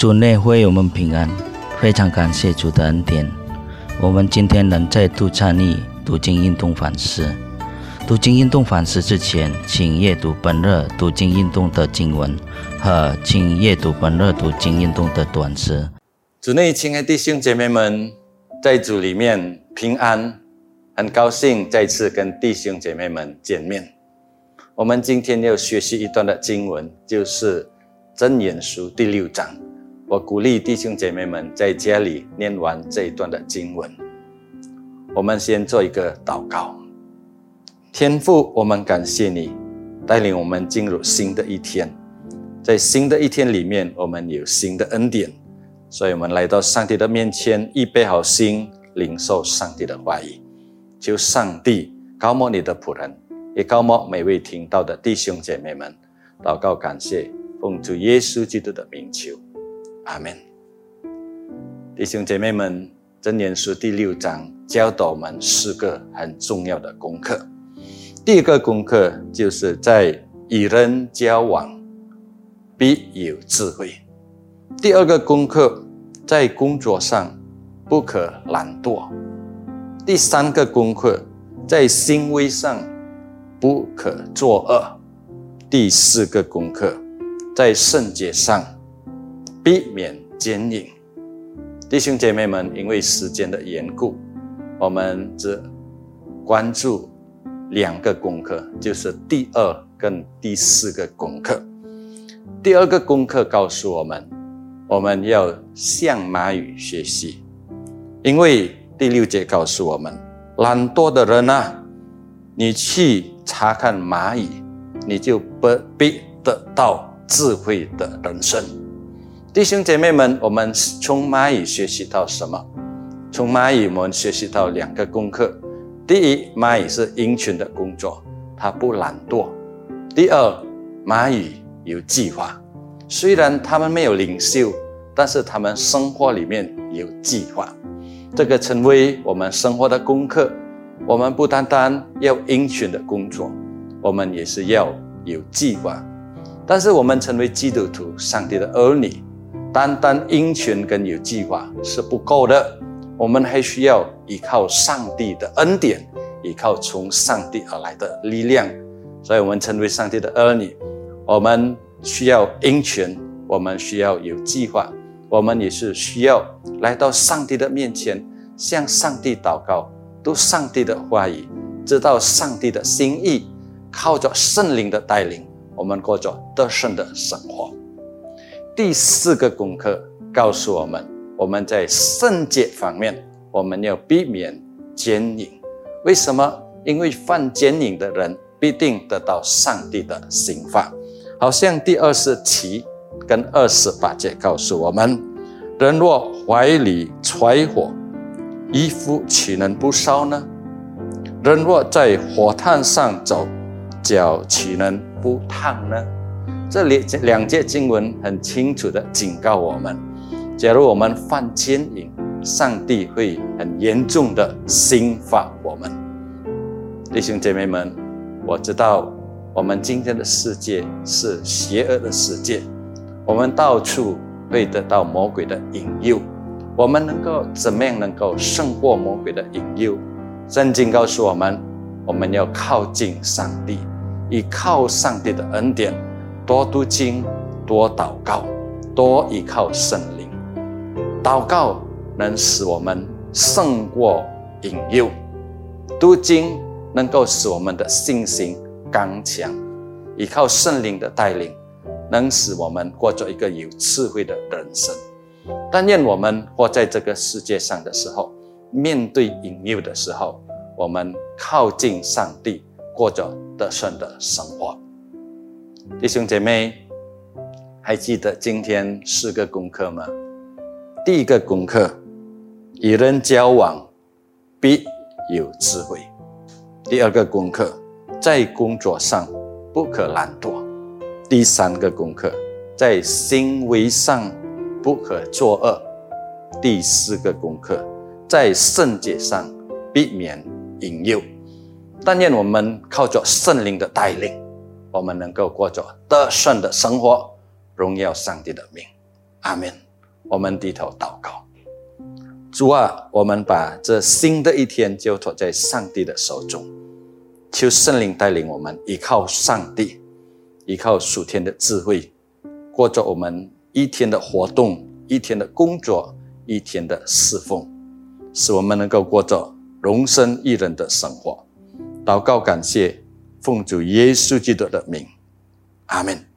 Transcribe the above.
主内会我们平安，非常感谢主的恩典。我们今天能再度参与读经运动反思。读经运动反思之前，请阅读本日读经运动的经文和请阅读本日读经运动的短诗。主内亲爱弟兄姐妹们，在主里面平安，很高兴再次跟弟兄姐妹们见面。我们今天要学习一段的经文，就是真言书第六章。我鼓励弟兄姐妹们在家里念完这一段的经文。我们先做一个祷告。天父，我们感谢你带领我们进入新的一天，在新的一天里面，我们有新的恩典，所以我们来到上帝的面前，预备好心，领受上帝的话语。求上帝高摩你的仆人，也高摩每位听到的弟兄姐妹们。祷告感谢，奉主耶稣基督的名求。阿门，弟兄姐妹们，箴言书第六章教导我们四个很重要的功课。第一个功课就是在与人交往必有智慧；第二个功课在工作上不可懒惰；第三个功课在行为上不可作恶；第四个功课在圣洁上。避免奸淫，弟兄姐妹们，因为时间的缘故，我们只关注两个功课，就是第二跟第四个功课。第二个功课告诉我们，我们要向蚂蚁学习，因为第六节告诉我们，懒惰的人啊，你去查看蚂蚁，你就不必得到智慧的人生。弟兄姐妹们，我们从蚂蚁学习到什么？从蚂蚁，我们学习到两个功课。第一，蚂蚁是鹰群的工作，它不懒惰；第二，蚂蚁有计划。虽然他们没有领袖，但是他们生活里面有计划。这个成为我们生活的功课。我们不单单要鹰群的工作，我们也是要有计划。但是我们成为基督徒、上帝的儿女。单单鹰群跟有计划是不够的，我们还需要依靠上帝的恩典，依靠从上帝而来的力量。所以，我们成为上帝的儿女，我们需要鹰群，我们需要有计划，我们也是需要来到上帝的面前，向上帝祷告，读上帝的话语，知道上帝的心意，靠着圣灵的带领，我们过着得胜的生活。第四个功课告诉我们，我们在圣洁方面，我们要避免奸淫。为什么？因为犯奸淫的人必定得到上帝的刑罚。好像第二十七跟二十八节告诉我们：人若怀里揣火，衣服岂能不烧呢？人若在火炭上走，脚岂能不烫呢？这里两节经文很清楚的警告我们：，假如我们犯奸淫，上帝会很严重的刑罚我们。弟兄姐妹们，我知道我们今天的世界是邪恶的世界，我们到处会得到魔鬼的引诱。我们能够怎么样能够胜过魔鬼的引诱？圣经告诉我们，我们要靠近上帝，依靠上帝的恩典。多读经，多祷告，多依靠圣灵。祷告能使我们胜过引诱，读经能够使我们的信心刚强。依靠圣灵的带领，能使我们过着一个有智慧的人生。但愿我们活在这个世界上的时候，面对引诱的时候，我们靠近上帝，过着得胜的生活。弟兄姐妹，还记得今天四个功课吗？第一个功课，与人交往必有智慧；第二个功课，在工作上不可懒惰；第三个功课，在行为上不可作恶；第四个功课，在圣洁上避免引诱。但愿我们靠着圣灵的带领。我们能够过着得胜的生活，荣耀上帝的名，阿门。我们低头祷告。主啊，我们把这新的一天交托在上帝的手中，求圣灵带领我们，依靠上帝，依靠属天的智慧，过着我们一天的活动、一天的工作、一天的侍奉，使我们能够过着容身一人的生活。祷告，感谢，奉主耶稣基督的名，阿门。